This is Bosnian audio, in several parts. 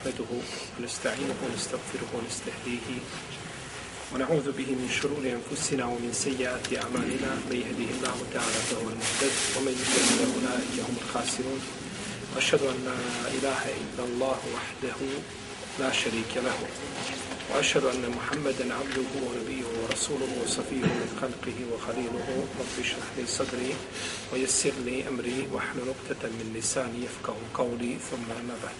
نحمده ونستعينه ونستغفره ونستهديه ونعوذ به من شرور أنفسنا ومن سيئات أعمالنا. من يهده الله تعالى فهو المهتد ومن يضلل فأولئك هم الخاسرون. وأشهد أن لا إله إلا الله وحده لا شريك له. وأشهد أن محمدا عبده ونبيه ورسوله وصفيه من خلقه وخليله. رب اشرح لي صدري ويسر لي أمري واحلل عقدة من لساني يفقه قولي. ثم أما بعد.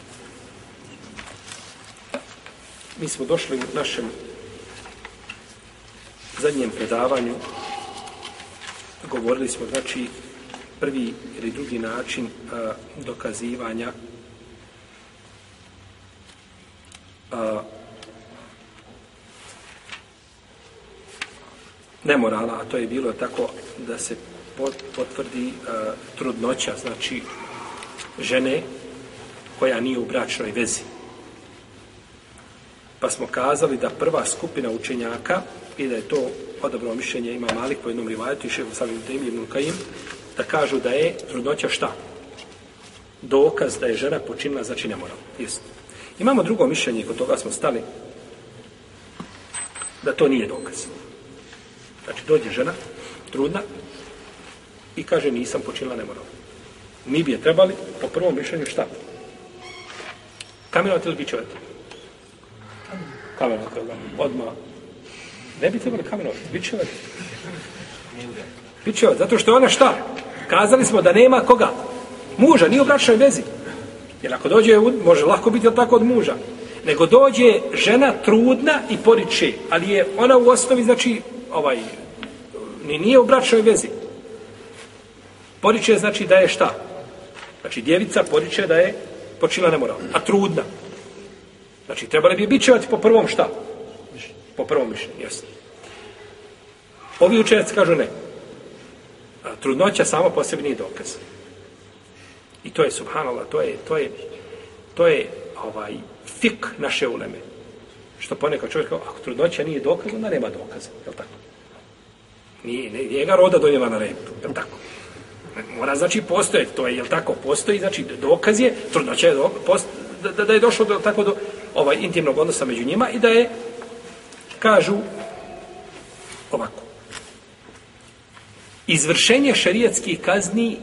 Mi smo došli u našem zadnjem predavanju. Govorili smo, znači, prvi ili drugi način a, dokazivanja a, nemorala, a to je bilo tako da se potvrdi a, trudnoća, znači žene koja nije u bračnoj vezi. Pa smo kazali da prva skupina učenjaka, i da je to odobro mišljenje, ima Malik po jednom rivajetu i šefu samim temi i Kajim, da kažu da je trudnoća šta? Dokaz da je žena počinila, znači ne mora. Jest. Imamo drugo mišljenje, kod toga smo stali, da to nije dokaz. Znači, dođe žena, trudna, i kaže nisam počinila, ne mora. Mi bi je trebali, po prvom mišljenju, šta? Kamenovati ili bićevati? Kamenovati, odmah. Ne bi trebali kamenovati, bićevati. Bićevati, zato što je ona šta? Kazali smo da nema koga? Muža, nije u bračnoj vezi. Jer ako dođe, može lako biti tako od muža. Nego dođe žena trudna i poriče, ali je ona u osnovi, znači, ovaj, ni nije u bračnoj vezi. Poriče znači da je šta? Znači, djevica poriče da je počila nemoral, a trudna. Znači, trebali bi bićevati po prvom šta? Po prvom mišljenju, jasno. Ovi učenjaci kažu ne. A, trudnoća samo po sebi nije dokaz. I to je, subhanallah, to je, to je, to je ovaj, fik naše uleme. Što ponekad čovjek kao, ako trudnoća nije dokaz, onda nema dokaza, je li tako? Nije, ne, njega roda donijela na repu, je li tako? Mora znači postoje, to je, je li tako, postoji, znači dokaz je, trudnoća je dokaz, da, da je došlo do, tako do ovaj intimnog odnosa među njima i da je kažu ovako. Izvršenje šerijatskih kazni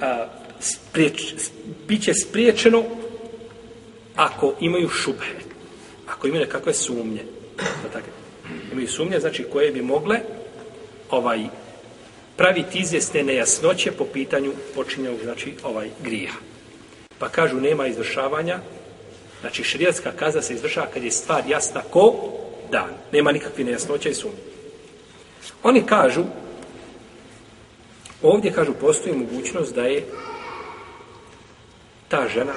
a, spriječ, bit će spriječeno ako imaju šubhe ako imaju nekakve sumnje tako, imaju sumnje znači koje bi mogle ovaj praviti izvjesne nejasnoće po pitanju počinjenog znači ovaj grija pa kažu nema izvršavanja Znači, širijatska kazna se izvršava kad je stvar jasna ko dan. Nema nikakve nejasnoće i sumnje. Oni kažu, ovdje kažu, postoji mogućnost da je ta žena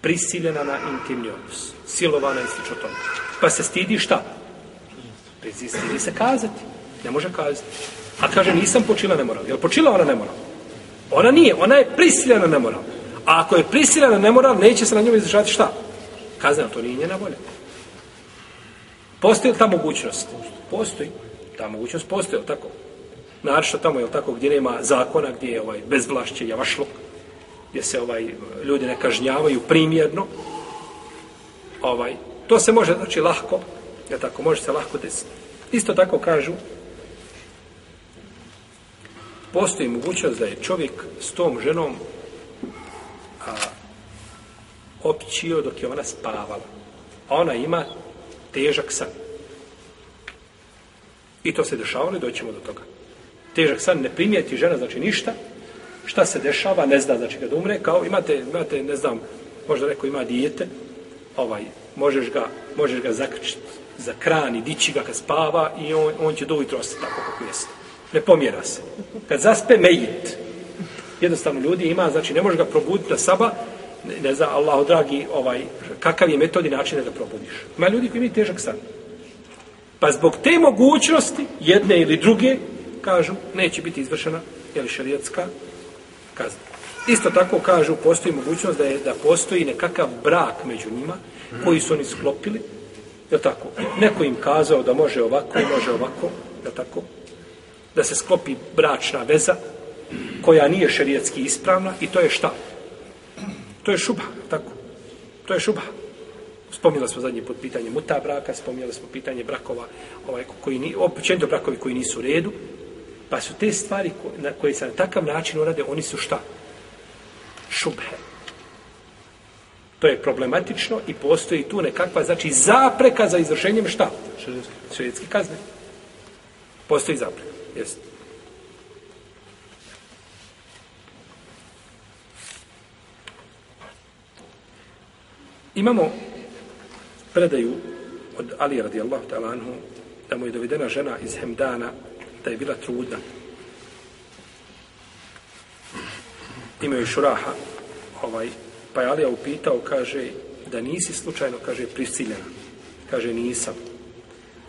prisiljena na intimni odnos. Silovana i slično tome. Pa se stidi šta? Stidi se kazati. Ne može kazati. A kaže, nisam počila nemoral. Jel počila ona nemoral? Ona nije. Ona je prisiljena nemoral. A ako je prisiljena nemoral, neće se na njom izdržati šta? Kazna, to nije njena volja. Postoji li ta mogućnost? Postoji. Ta mogućnost postoji, tako? Naravno tamo, je tako, gdje nema zakona, gdje je ovaj bezvlašće, javašluk, gdje se ovaj ljudi ne kažnjavaju primjerno, ovaj, to se može, znači, lahko, je tako, može se lahko desiti. Isto tako kažu, postoji mogućnost da je čovjek s tom ženom općio dok je ona spavala. A ona ima težak san. I to se dešavalo i doćemo do toga. Težak san ne primijeti žena, znači ništa. Šta se dešava, ne zna, znači kad umre, kao imate, imate ne znam, možda neko ima dijete, ovaj, možeš ga, možeš ga zakrčiti za kran i dići ga kad spava i on, on će do ujutro ostati tako kako jeste. Ne pomjera se. Kad zaspe, mejit jednostavno ljudi ima, znači ne može ga probuditi na saba, ne, zna, Allahu dragi, ovaj, kakav je metod i način da ga probudiš. Ima ljudi koji imaju težak san. Pa zbog te mogućnosti, jedne ili druge, kažu, neće biti izvršena, je li šarijatska kazna. Isto tako kažu, postoji mogućnost da je da postoji nekakav brak među njima, koji su oni sklopili, je tako? Neko im kazao da može ovako, može ovako, je tako? Da se sklopi bračna veza, koja nije šerijetski ispravna i to je šta? To je šubha, tako. To je šubha. Spomnjali smo zadnji put pitanje muta braka, spomnjali smo pitanje brakova, ovaj, koji ni, općenito brakovi koji nisu u redu, pa su te stvari ko, na koje se na takav način urade, oni su šta? Šubhe. To je problematično i postoji tu nekakva, znači, zapreka za izvršenjem šta? Švedski kazne. Postoji zapreka. Jeste. Imamo predaju od Ali radijallahu ta'ala anhu da mu je dovedena žena iz Hemdana da je bila trudna. Imaju šuraha ovaj, pa je Alija upitao, kaže, da nisi slučajno, kaže, prisiljena. Kaže, nisam.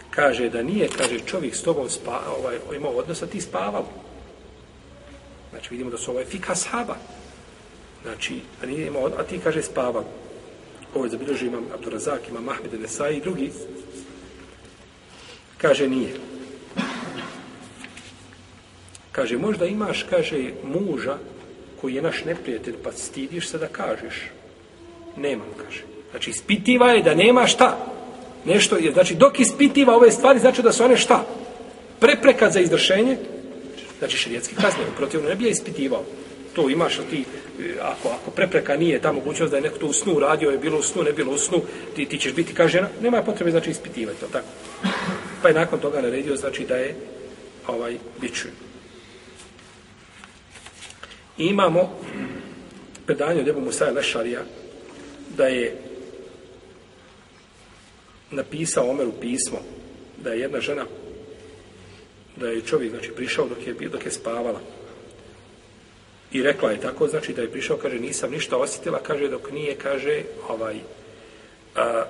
Kaže, da nije, kaže, čovjek s tobom spa, ovaj, imao odnos, a ti spavalo. Znači, vidimo da su ovaj fika sahaba. Znači, a, nije imao, a ti, kaže, spavao ovo je zabilježio imam Abdurazak, imam Mahmed Nesai i drugi, kaže nije. Kaže, možda imaš, kaže, muža koji je naš neprijatelj, pa stidiš se da kažeš. Nemam, kaže. Znači, ispitiva je da nema šta. Nešto je, znači, dok ispitiva ove stvari, znači da su one šta? Prepreka za izvršenje, znači širijetski kazne, protivno ne bi je ispitivao to imaš, a ti, e, ako, ako prepreka nije ta mogućnost da je neko to u snu radio, je bilo u snu, ne bilo u snu, ti, ti ćeš biti kažena, nema potrebe, znači, ispitivati to, tako. Pa je nakon toga naredio, znači, da je ovaj, bićuju. I imamo predanje od Ebu Musaja Lešarija da je napisao Omeru pismo da je jedna žena da je čovjek znači prišao dok je dok je spavala I rekla je tako, znači da je prišao, kaže, nisam ništa osjetila, kaže, dok nije, kaže, ovaj, a,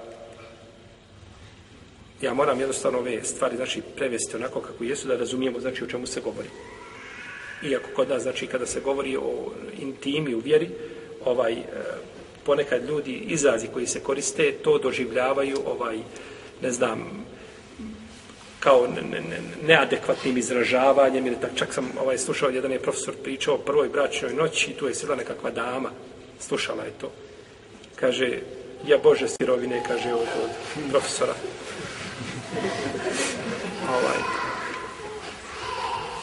ja moram jednostavno ove stvari, znači, prevesti onako kako jesu, da razumijemo, znači, o čemu se govori. Iako kod nas, znači, kada se govori o intimi u vjeri, ovaj, e, ponekad ljudi izrazi koji se koriste, to doživljavaju, ovaj, ne znam, kao ne, ne, neadekvatnim izražavanjem ili tak čak sam ovaj slušao jedan je profesor pričao o prvoj bračnoj noći i tu je sila nekakva dama slušala je to. Kaže ja bože sirovine kaže od, od profesora. Ovaj.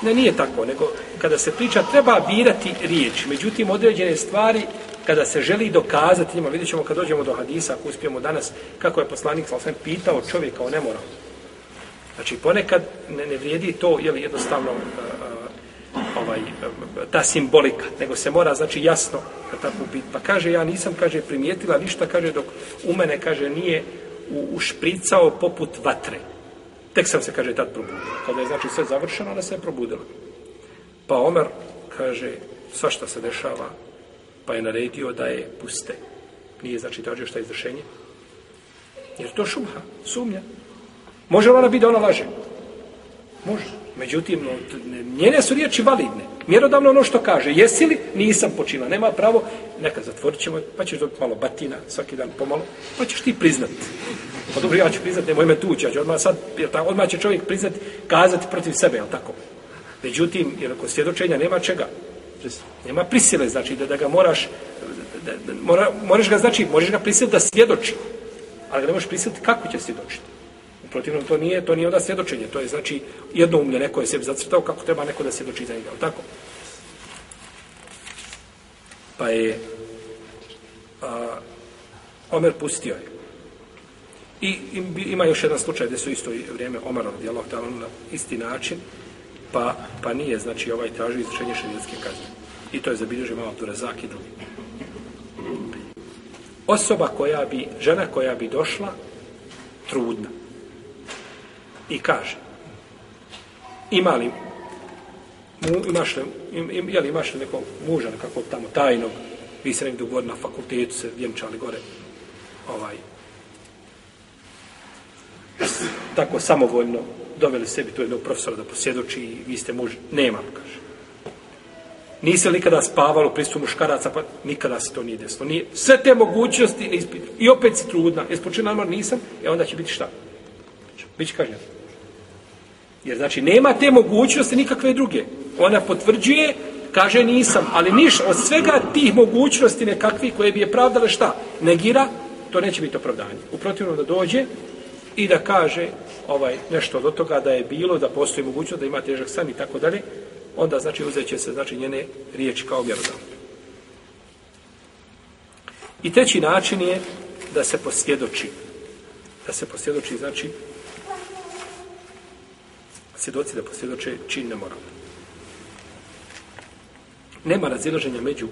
Ne nije tako nego kada se priča treba birati riječ međutim određene stvari kada se želi dokazati njima vidjet ćemo kad dođemo do hadisa ako uspijemo danas kako je poslanik sam pitao čovjeka o nemoralu. Znači, ponekad ne, ne vrijedi to, je li jednostavno e, e, ovaj, e, ta simbolika, nego se mora, znači, jasno da tako biti. Pa kaže, ja nisam, kaže, primijetila ništa, kaže, dok u mene, kaže, nije u, ušpricao poput vatre. Tek sam se, kaže, tad probudila. Kada je, znači, sve završeno, ona se je probudila. Pa Omer, kaže, sva šta se dešava, pa je naredio da je puste. Nije, znači, tražio šta je izvršenje. Jer to šumha, sumnja. Može li ona biti da ona laže? Može. Međutim, no, njene su riječi validne. Mjerodavno ono što kaže. Jesi li? Nisam počinila. Nema pravo. Neka zatvorit ćemo. Pa ćeš dobiti malo batina svaki dan pomalo. Pa ćeš ti priznat. Pa dobro, ja ću priznati. Nemoj me tući. Ja ću odmah sad. Jer ta, odmah će čovjek priznati. Kazati protiv sebe. Jel tako? Međutim, jer ako svjedočenja nema čega. Nema prisile. Znači da, da ga moraš da, da, mora, moraš ga, znači, možeš ga prisiliti da svjedoči. Ali ga ne možeš prisiliti kako će svjedočiti. Protivno to nije, to nije onda svjedočenje, to je znači jedno umlje neko je sebi zacrtao kako treba neko da svjedoči za njega, tako? Pa je a, Omer pustio je. I ima još jedan slučaj gdje su isto vrijeme Omer radijallahu ta'ala na isti način, pa, pa nije, znači, ovaj tražio izvršenje šarijetske kazne. I to je zabilježio malo Abdurazak i drugi. Osoba koja bi, žena koja bi došla, trudna, i kaže ima li mu, imaš li, im, im, je li imaš li nekog muža nekakvog tamo tajnog vi se nekdo govori na fakultetu se vjenčali gore ovaj tako samovoljno doveli sebi tu jednog profesora da posjedoči i vi ste muž, nemam, kaže. Nisi li nikada spavalo pristup muškaraca, pa nikada se to nije desilo. Nije, sve te mogućnosti ne ispiti. I opet si trudna. Jesi počinu nisam, e onda će biti šta? Biće kažnjeno. Jer znači nema te mogućnosti nikakve druge. Ona potvrđuje, kaže nisam, ali niš od svega tih mogućnosti nekakvih koje bi je pravdale šta? Negira to neće biti opravdanje. U protivnom da dođe i da kaže ovaj nešto od toga da je bilo, da postoji mogućnost da ima težak san i tako dalje, onda znači uzet će se znači njene riječi kao mjerodavne. I treći način je da se posvjedoči. Da se posvjedoči, znači, svjedoci da posvjedoče čin nemoralno. Nema razilaženja među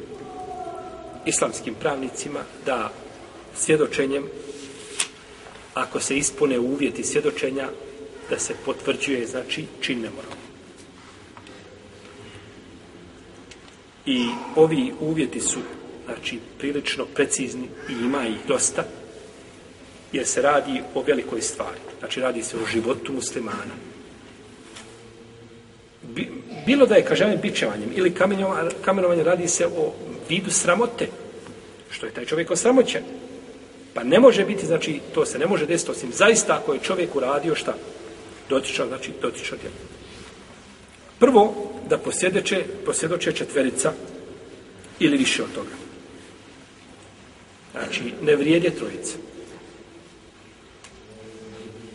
islamskim pravnicima da svjedočenjem, ako se ispune uvjeti svjedočenja, da se potvrđuje, znači, čin nemoralno. I ovi uvjeti su znači prilično precizni i ima ih dosta, jer se radi o velikoj stvari. Znači radi se o životu muslimana. Bilo da je kažem bičevanjem ili kamenovanjem radi se o vidu sramote, što je taj čovjek osramoćen. Pa ne može biti, znači, to se ne može desiti osim zaista ako je čovjek uradio šta? Dotičao, znači, dotičao djelo. Prvo, da posjedeće, posjedoće četverica ili više od toga. Znači, ne vrijede trojice.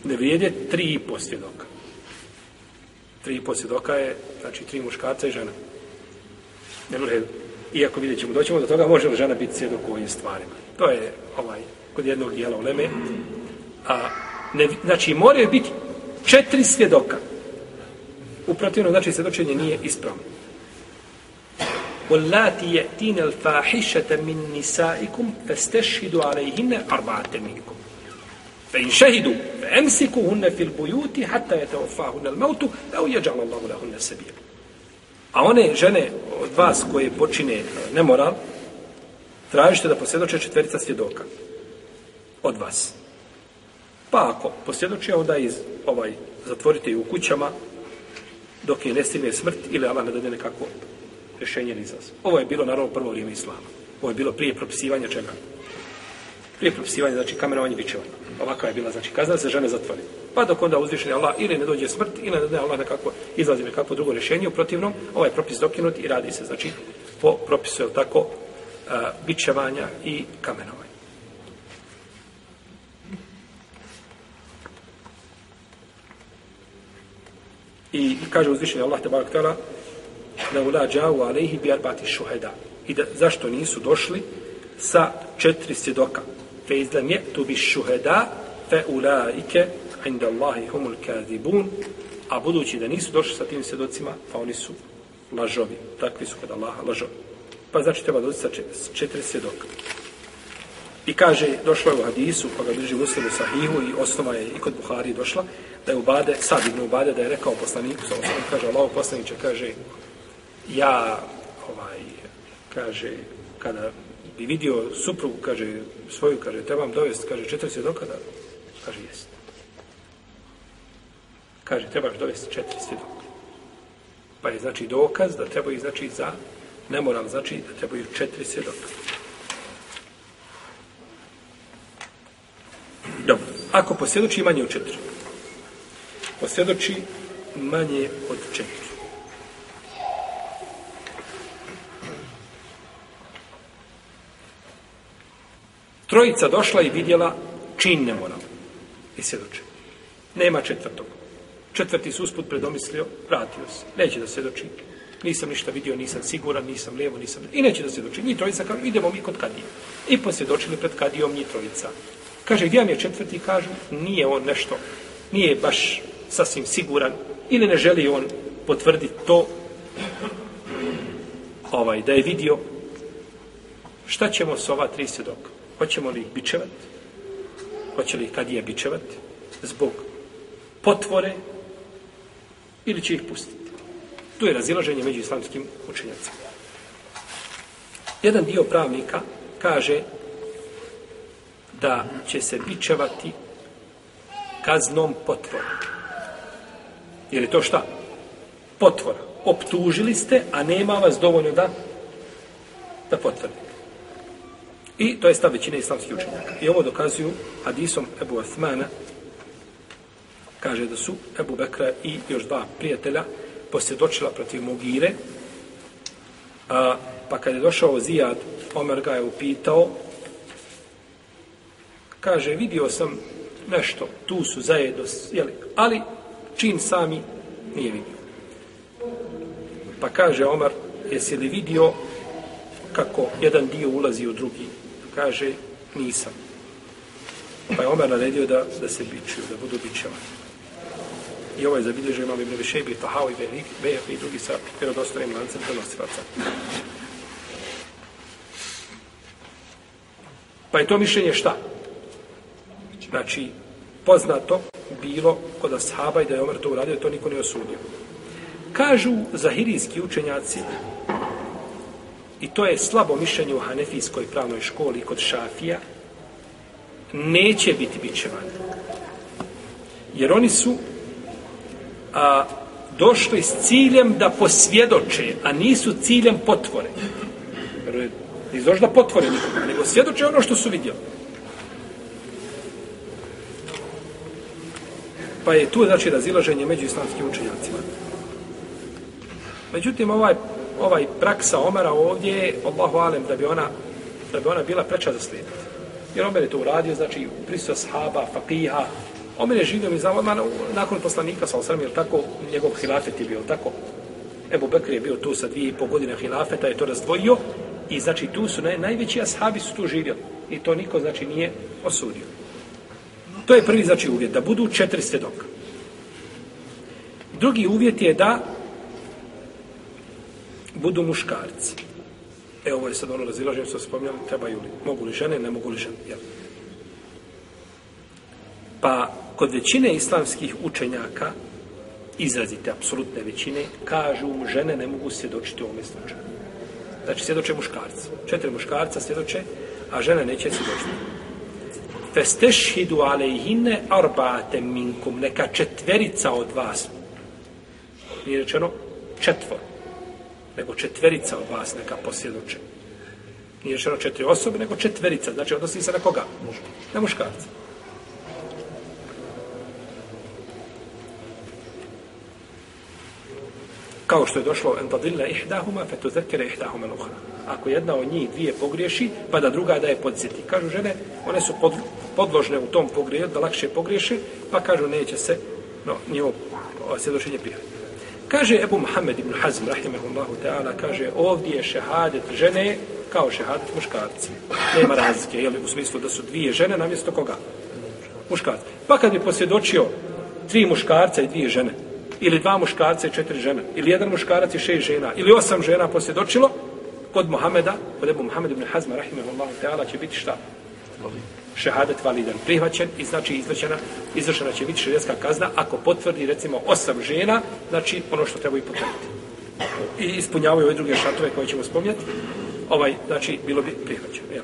Ne vrijede tri posvjedoka Tri i posvjedoka je, znači, tri muškarca i žena. Ne može, iako vidjet ćemo, doćemo do toga, može li žena biti svjedok u ovim stvarima. To je, ovaj, kod jednog dijela u Leme. A, ne, znači, moraju biti četiri svjedoka. Uprotivno, znači, svjedočenje nije ispravno. واللاتي يأتين الفاحشة من نسائكم فاستشهدوا عليهن أربعة منكم fe in šehidu fe emsiku hunne fil bujuti hatta je te ofa hunne mautu e u Allah lallahu lahunne sebije a one žene od vas koje počine e, nemoral tražite da posjedoče četverica svjedoka od vas pa ako posjedoče onda iz ovaj zatvorite ju u kućama dok je ne stigne smrt ili Allah ne dade nekako rješenje ili izaz. Ovo je bilo naravno prvo vrijeme Islama. Ovo je bilo prije propisivanja čega? Prije propisivanja, znači kamenovanje bičevanje. Ovakva je bila, znači kazna se žene zatvori. Pa dok onda uzvišeni Allah ili ne dođe smrt, ili ne da Allah nekako izlazi nekako drugo rješenje, u protivnom, ovaj propis dokinut i radi se, znači, po propisu, je tako, uh, bičevanja i kamenovanja. I kaže uzvišeni Allah, te barak tala, da ula džavu alejhi bi arbati šuheda. I da, zašto nisu došli sa četiri svjedoka? Fe izlem je tu bi šuheda fe ulaike inda Allahi humul kazibun a budući da nisu došli sa tim svjedocima, pa oni su lažovi. Takvi su kod Allaha lažovi. Pa znači treba doći sa četiri svjedoka. I kaže, došlo je u hadisu, pa ga drži muslim u sahihu i osnova je i kod Buhari došla, da je Ubade, sad ibn Ubade, da je rekao poslaniku, sa osnovom, kaže, Allah poslaniče, kaže, ja ovaj kaže kada bi vidio suprugu kaže svoju kaže trebam dovesti kaže četiri svjedoka da kaže jest. Kaže trebaš dovesti četiri svjedoka. Pa je znači dokaz da treba znači za nemoral znači da trebaju četiri svjedoka. Dobro. Ako posvjedoči manje od četiri. Posvjedoči manje od četiri. Trojica došla i vidjela čin nemoral. I svjedoče. Nema četvrtog. Četvrti se usput predomislio, vratio se. Neće da svjedoči. Nisam ništa vidio, nisam siguran, nisam lijevo, nisam... I neće da svjedoči. Njih trojica kažu, idemo mi kod kadije. I posvjedočili pred kadijom njih trojica. Kaže, gdje vam je četvrti? Kažu, nije on nešto, nije baš sasvim siguran. Ili ne želi on potvrditi to ovaj, da je vidio. Šta ćemo s ova tri svjedoka? Hoćemo li ih bičevati? Hoće li ih kadija bičevati? Zbog potvore? Ili će ih pustiti? Tu je razilaženje među islamskim učenjacima. Jedan dio pravnika kaže da će se bičevati kaznom potvora. Jer je to šta? Potvora. Optužili ste, a nema vas dovoljno da da potvrdite. I to je stav većine islamskih učenjaka. I ovo dokazuju hadisom Ebu Osmana, kaže da su Ebu Bekra i još dva prijatelja posjedočila protiv Mugire, a, pa kad je došao Zijad, Omer ga je upitao kaže, vidio sam nešto, tu su zajedno, jeli, ali čin sami nije vidio. Pa kaže Omar, jesi li vidio kako jedan dio ulazi u drugi? Kaže, nisam. Pa je Omer naredio da, da se bičuju, da budu bičevani. I ovo je zabilježio imam Ibn Višebi, Tahao i Bejah i drugi sa vjerodostojnim lancem prenosilaca. Pa je to mišljenje šta? Znači, poznato bilo kod ashaba i da je Omer to uradio, to niko ne osudio. Kažu zahirijski učenjaci, i to je slabo mišljenje u Hanefijskoj pravnoj školi kod Šafija, neće biti bićevan. Jer oni su a, došli s ciljem da posvjedoče, a nisu ciljem potvore. Nisu došli da potvore nikoga, nego svjedoče ono što su vidjeli. Pa je tu znači razilaženje među islamskim učenjacima. Međutim, ovaj, ovaj praksa Omara ovdje Allahu alem, da bi ona, da bi ona bila preča za slijediti. Jer Omer je to uradio, znači, prisuta sahaba, fakiha, Omer je živio mi znamo, nakon poslanika, sa osram, jer tako, njegov hilafet je bio tako. Ebu Bekr je bio tu sa dvije i pol godine hilafeta, je to razdvojio. I znači, tu su naj, najveći ashabi su tu živjeli. I to niko, znači, nije osudio. To je prvi, znači, uvjet, da budu četiri svjedoka. Drugi uvjet je da budu muškarci. E, ovo je sad ono razilaženje, što spomnjali, trebaju li, mogu li žene, ne mogu li žene, jel? Pa, kod većine islamskih učenjaka, izrazite, apsolutne većine, kažu, žene ne mogu svjedočiti u ovome slučaju. Znači, svjedoče muškarci. Četiri muškarca svjedoče, a žene neće svjedočiti. Festešhidu alejhine arbate minkum, neka četverica od vas. Nije rečeno četvor nego četverica od vas neka posvjedoče. Nije rečeno četiri osobe, nego četverica. Znači, odnosi se na koga? Na muškarca. Kao što je došlo en tadilla ihdahuma fa tuzakkira ihdahuma luhra. Ako jedna od njih dvije pogriješi, pa da druga da je podsjeti. Kažu žene, one su pod, podložne u tom pogriješu, da lakše pogriješi, pa kažu neće se no, njihovo svjedočenje prihvatiti. Kaže Ebu Muhammed ibn Hazm, rahimahullahu ta'ala, kaže ovdje je šehadet žene kao šehadet muškarci. Nema razlike, jel, u smislu da su dvije žene namjesto koga? Muškarci. Pa kad bi posvjedočio tri muškarca i dvije žene, ili dva muškarca i četiri žene, ili jedan muškarac i šest žena, ili osam žena posvjedočilo, kod Muhameda, kod Ebu Muhammed ibn Hazma, rahimahullahu ta'ala, će biti šta? Šehadet validan prihvaćen i znači izvršena, izvršena će biti šerijatska kazna ako potvrdi recimo osam žena, znači ono što treba i potvrditi. I ispunjavaju ove druge šatove koje ćemo spomnjati, ovaj, znači bilo bi prihvaćeno. Ja.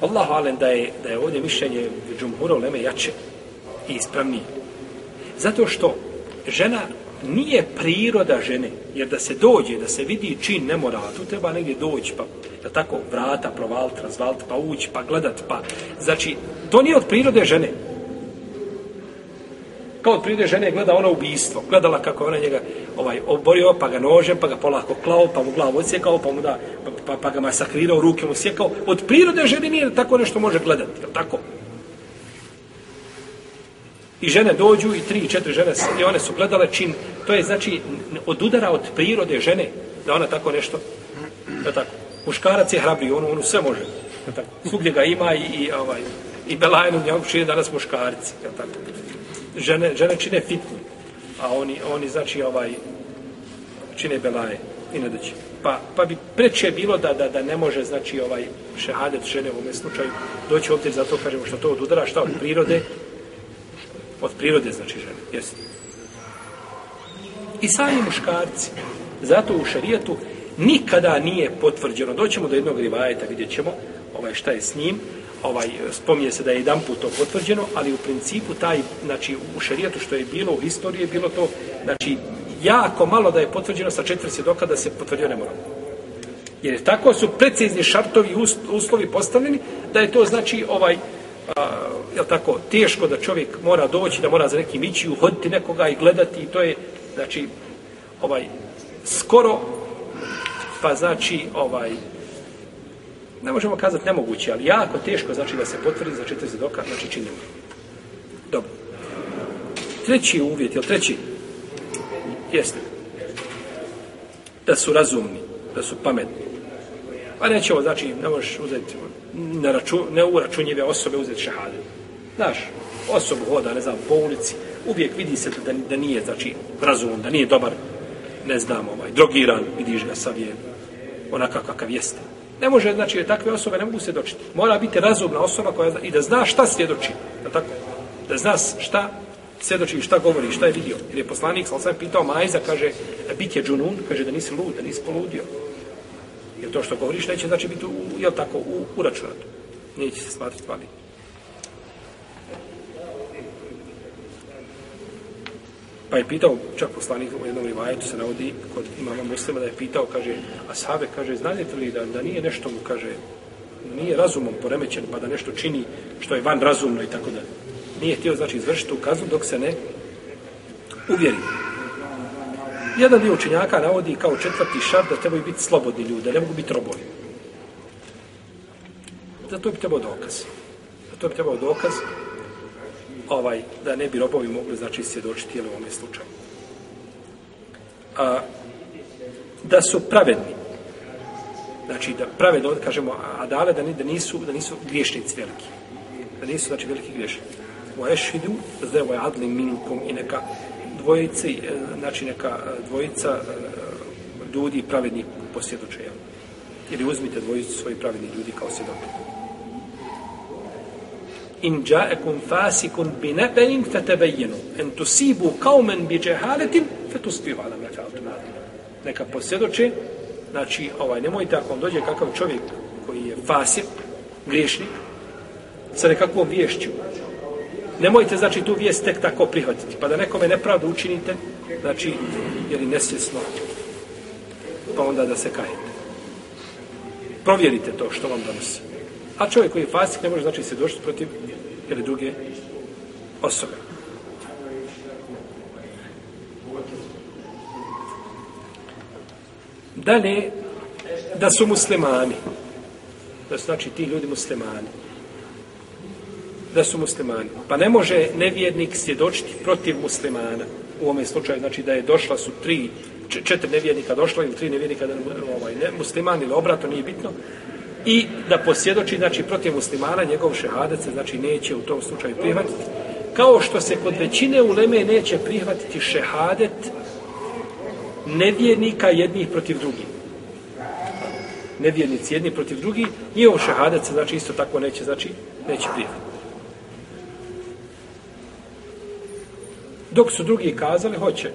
Allahu alem da je, da je ovdje mišljenje džumhura uleme jače i ispravnije. Zato što žena nije priroda žene, jer da se dođe, da se vidi čin nemorala, tu treba negdje doći, pa da tako vrata provaliti, razvaliti, pa ući, pa gledat, pa... Znači, to nije od prirode žene. Kao od prirode žene gleda ona ubijstvo. Gledala kako ona njega ovaj, oborio, pa ga nožem, pa ga polako klao, pa mu glavu odsjekao, pa mu da, pa, pa, pa ga masakrirao, ruke mu sjekao. Od prirode žene nije tako nešto može gledati, je tako? I žene dođu i tri, četiri žene i one su gledale čin. To je znači od udara od prirode žene da ona tako nešto. Da tako. Muškarac je hrabri, on, on sve može. Tako. Svugdje ga ima i, i ovaj i Belajnu njom čine danas muškarci. Tako. Žene, žene čine fitnu. A oni, oni znači ovaj čine Belaje i ne. Pa, pa bi preče bilo da, da, da ne može znači ovaj šehadet žene u ovom slučaju doći ovdje zato kažemo što to od udara šta od prirode od prirode znači žene. Jesi. I sami muškarci. Zato u šarijetu nikada nije potvrđeno. Doćemo do jednog rivajeta, vidjet ćemo ovaj, šta je s njim. Ovaj, spominje se da je jedan put to potvrđeno, ali u principu taj, znači u šarijetu što je bilo u historiji je bilo to, znači jako malo da je potvrđeno sa četiri svjedoka da se potvrdio ne mora. Jer tako su precizni šartovi uslovi postavljeni da je to znači ovaj a, je tako, teško da čovjek mora doći, da mora za nekim ići, uhoditi nekoga i gledati, i to je, znači, ovaj, skoro, pa znači, ovaj, ne možemo kazati nemoguće, ali jako teško znači da se potvrdi za četiri zadoka, znači činimo. Dobro. Treći uvjet, je treći? Jeste. Da su razumni, da su pametni. Pa nećemo, znači, ne možeš uzeti, na račun, ne uračunjive osobe uzeti šahade. Znaš, osobu hoda, ne znam, po ulici, uvijek vidi se da, da nije, znači, razum, da nije dobar, ne znam, ovaj, drogiran, vidiš ga sav je onakav kakav jeste. Ne može, znači, takve osobe ne mogu se dočiti. Mora biti razumna osoba koja zna, i da zna šta svjedoči. Da, tako? da zna šta svjedoči, šta govori, šta je vidio. Jer je poslanik, sam sam pitao Majza, kaže, bit je džunun, kaže da nisi lud, da nisi poludio. Jer to što govoriš neće znači biti, u, jel tako, u, uračunato. Neće se smatrati validno. Pa je pitao, čak poslanik u jednom rivajetu se navodi kod imama muslima da je pitao, kaže, a sahabe, kaže, znate li da, da nije nešto mu, kaže, nije razumom poremećen, pa da nešto čini što je van razumno i tako da. Nije htio, znači, izvršiti tu kaznu dok se ne uvjeri. Jedan dio učenjaka navodi kao četvrti šart da trebaju biti slobodni ljudi, da ne mogu biti robovi. Zato bi trebao dokaz. Zato bi trebao dokaz ovaj, da ne bi robovi mogli znači svjedočiti u ovom slučaju. A, da su pravedni. Znači da pravedno, kažemo, a dale da, da nisu da nisu griješnici veliki. Da nisu znači veliki griješnici. Wa yashhadu za wa adli minkum i neka dvojice, e, znači neka e, dvojica e, ljudi pravedni posvjedoče. Ili uzmite dvojicu svojih pravednih ljudi kao svjedoke in ja'akum fasikun bi naba'in fatabayyanu. An tusibu qauman bi jahalatin fatusbihu ala ma fa'altum. Neka posjedoče znači ovaj nemojte ako vam dođe kakav čovjek koji je fasik griješnik sa nekakvom vješću. Nemojte znači tu vijest tek tako prihvatiti pa da nekome nepravdu učinite znači je li nesvjesno pa onda da se kajete. Provjerite to što vam donosi. A čovjek koji je fasik ne može znači se došli protiv ili druge osobe. Dalje, da su muslimani. Da su znači ti ljudi muslimani. Da su muslimani. Pa ne može nevjernik svjedočiti protiv muslimana. U ovome slučaju, znači da je došla su tri, četiri nevjernika došla ili tri nevjernika, da, ovaj, ne, muslimani ili obrato, nije bitno i da posjedoči znači protiv muslimana njegov šehadet se znači neće u tom slučaju prihvatiti. Kao što se kod većine uleme neće prihvatiti šehadet nevjernika jednih protiv drugih. Nevjernici jedni protiv drugih njihov šehadet se znači isto tako neće znači neće prihvatiti. Dok su drugi kazali hoće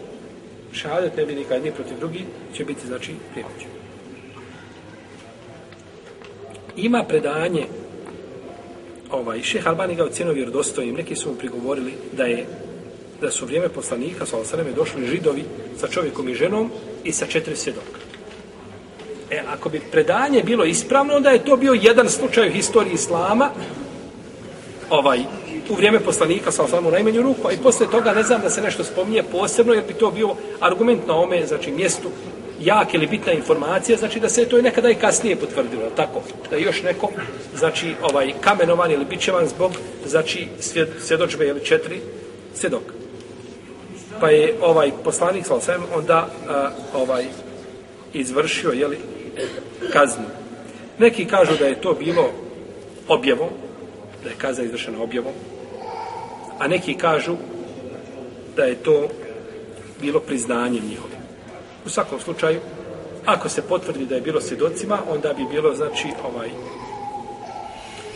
šehadet nevjernika jedni protiv drugih će biti znači prihvaćen ima predanje ovaj šejh Albani ga ocjenio vjerodostojnim neki su mu prigovorili da je da su vrijeme poslanika sa osaleme došli židovi sa čovjekom i ženom i sa četiri svjedoka. E, ako bi predanje bilo ispravno, onda je to bio jedan slučaj u historiji Islama, ovaj, u vrijeme poslanika sa osaleme u najmanju ruku, a i posle toga ne znam da se nešto spominje posebno, jer bi to bio argument na ome, znači mjestu jak ili bitna informacija, znači da se to je nekada i kasnije potvrdilo, tako? Da još neko, znači, ovaj, kamenovan ili bićevan zbog, znači, svjedočbe ili četiri svjedok. Pa je ovaj poslanik, sal sam, onda a, ovaj, izvršio, jeli, kaznu. Neki kažu da je to bilo objavom, da je kazna izvršena objavom, a neki kažu da je to bilo priznanjem njihovim. U svakom slučaju, ako se potvrdi da je bilo svjedocima, onda bi bilo, znači, ovaj,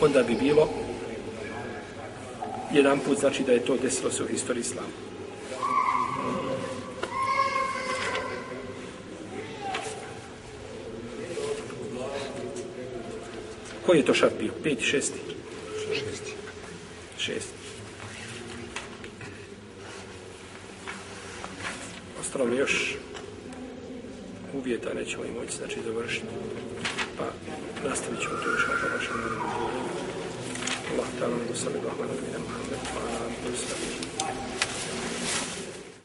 onda bi bilo jedan put, znači, da je to desilo se u historiji islama. Koji je to šart bio? Peti, šesti? Šesti. Šesti. Ostalo mi još uvjeta nećemo i moći znači završiti. Pa nastavit ćemo to još ako vašem narodu. Allah ta'ala, da salli Muhammed, da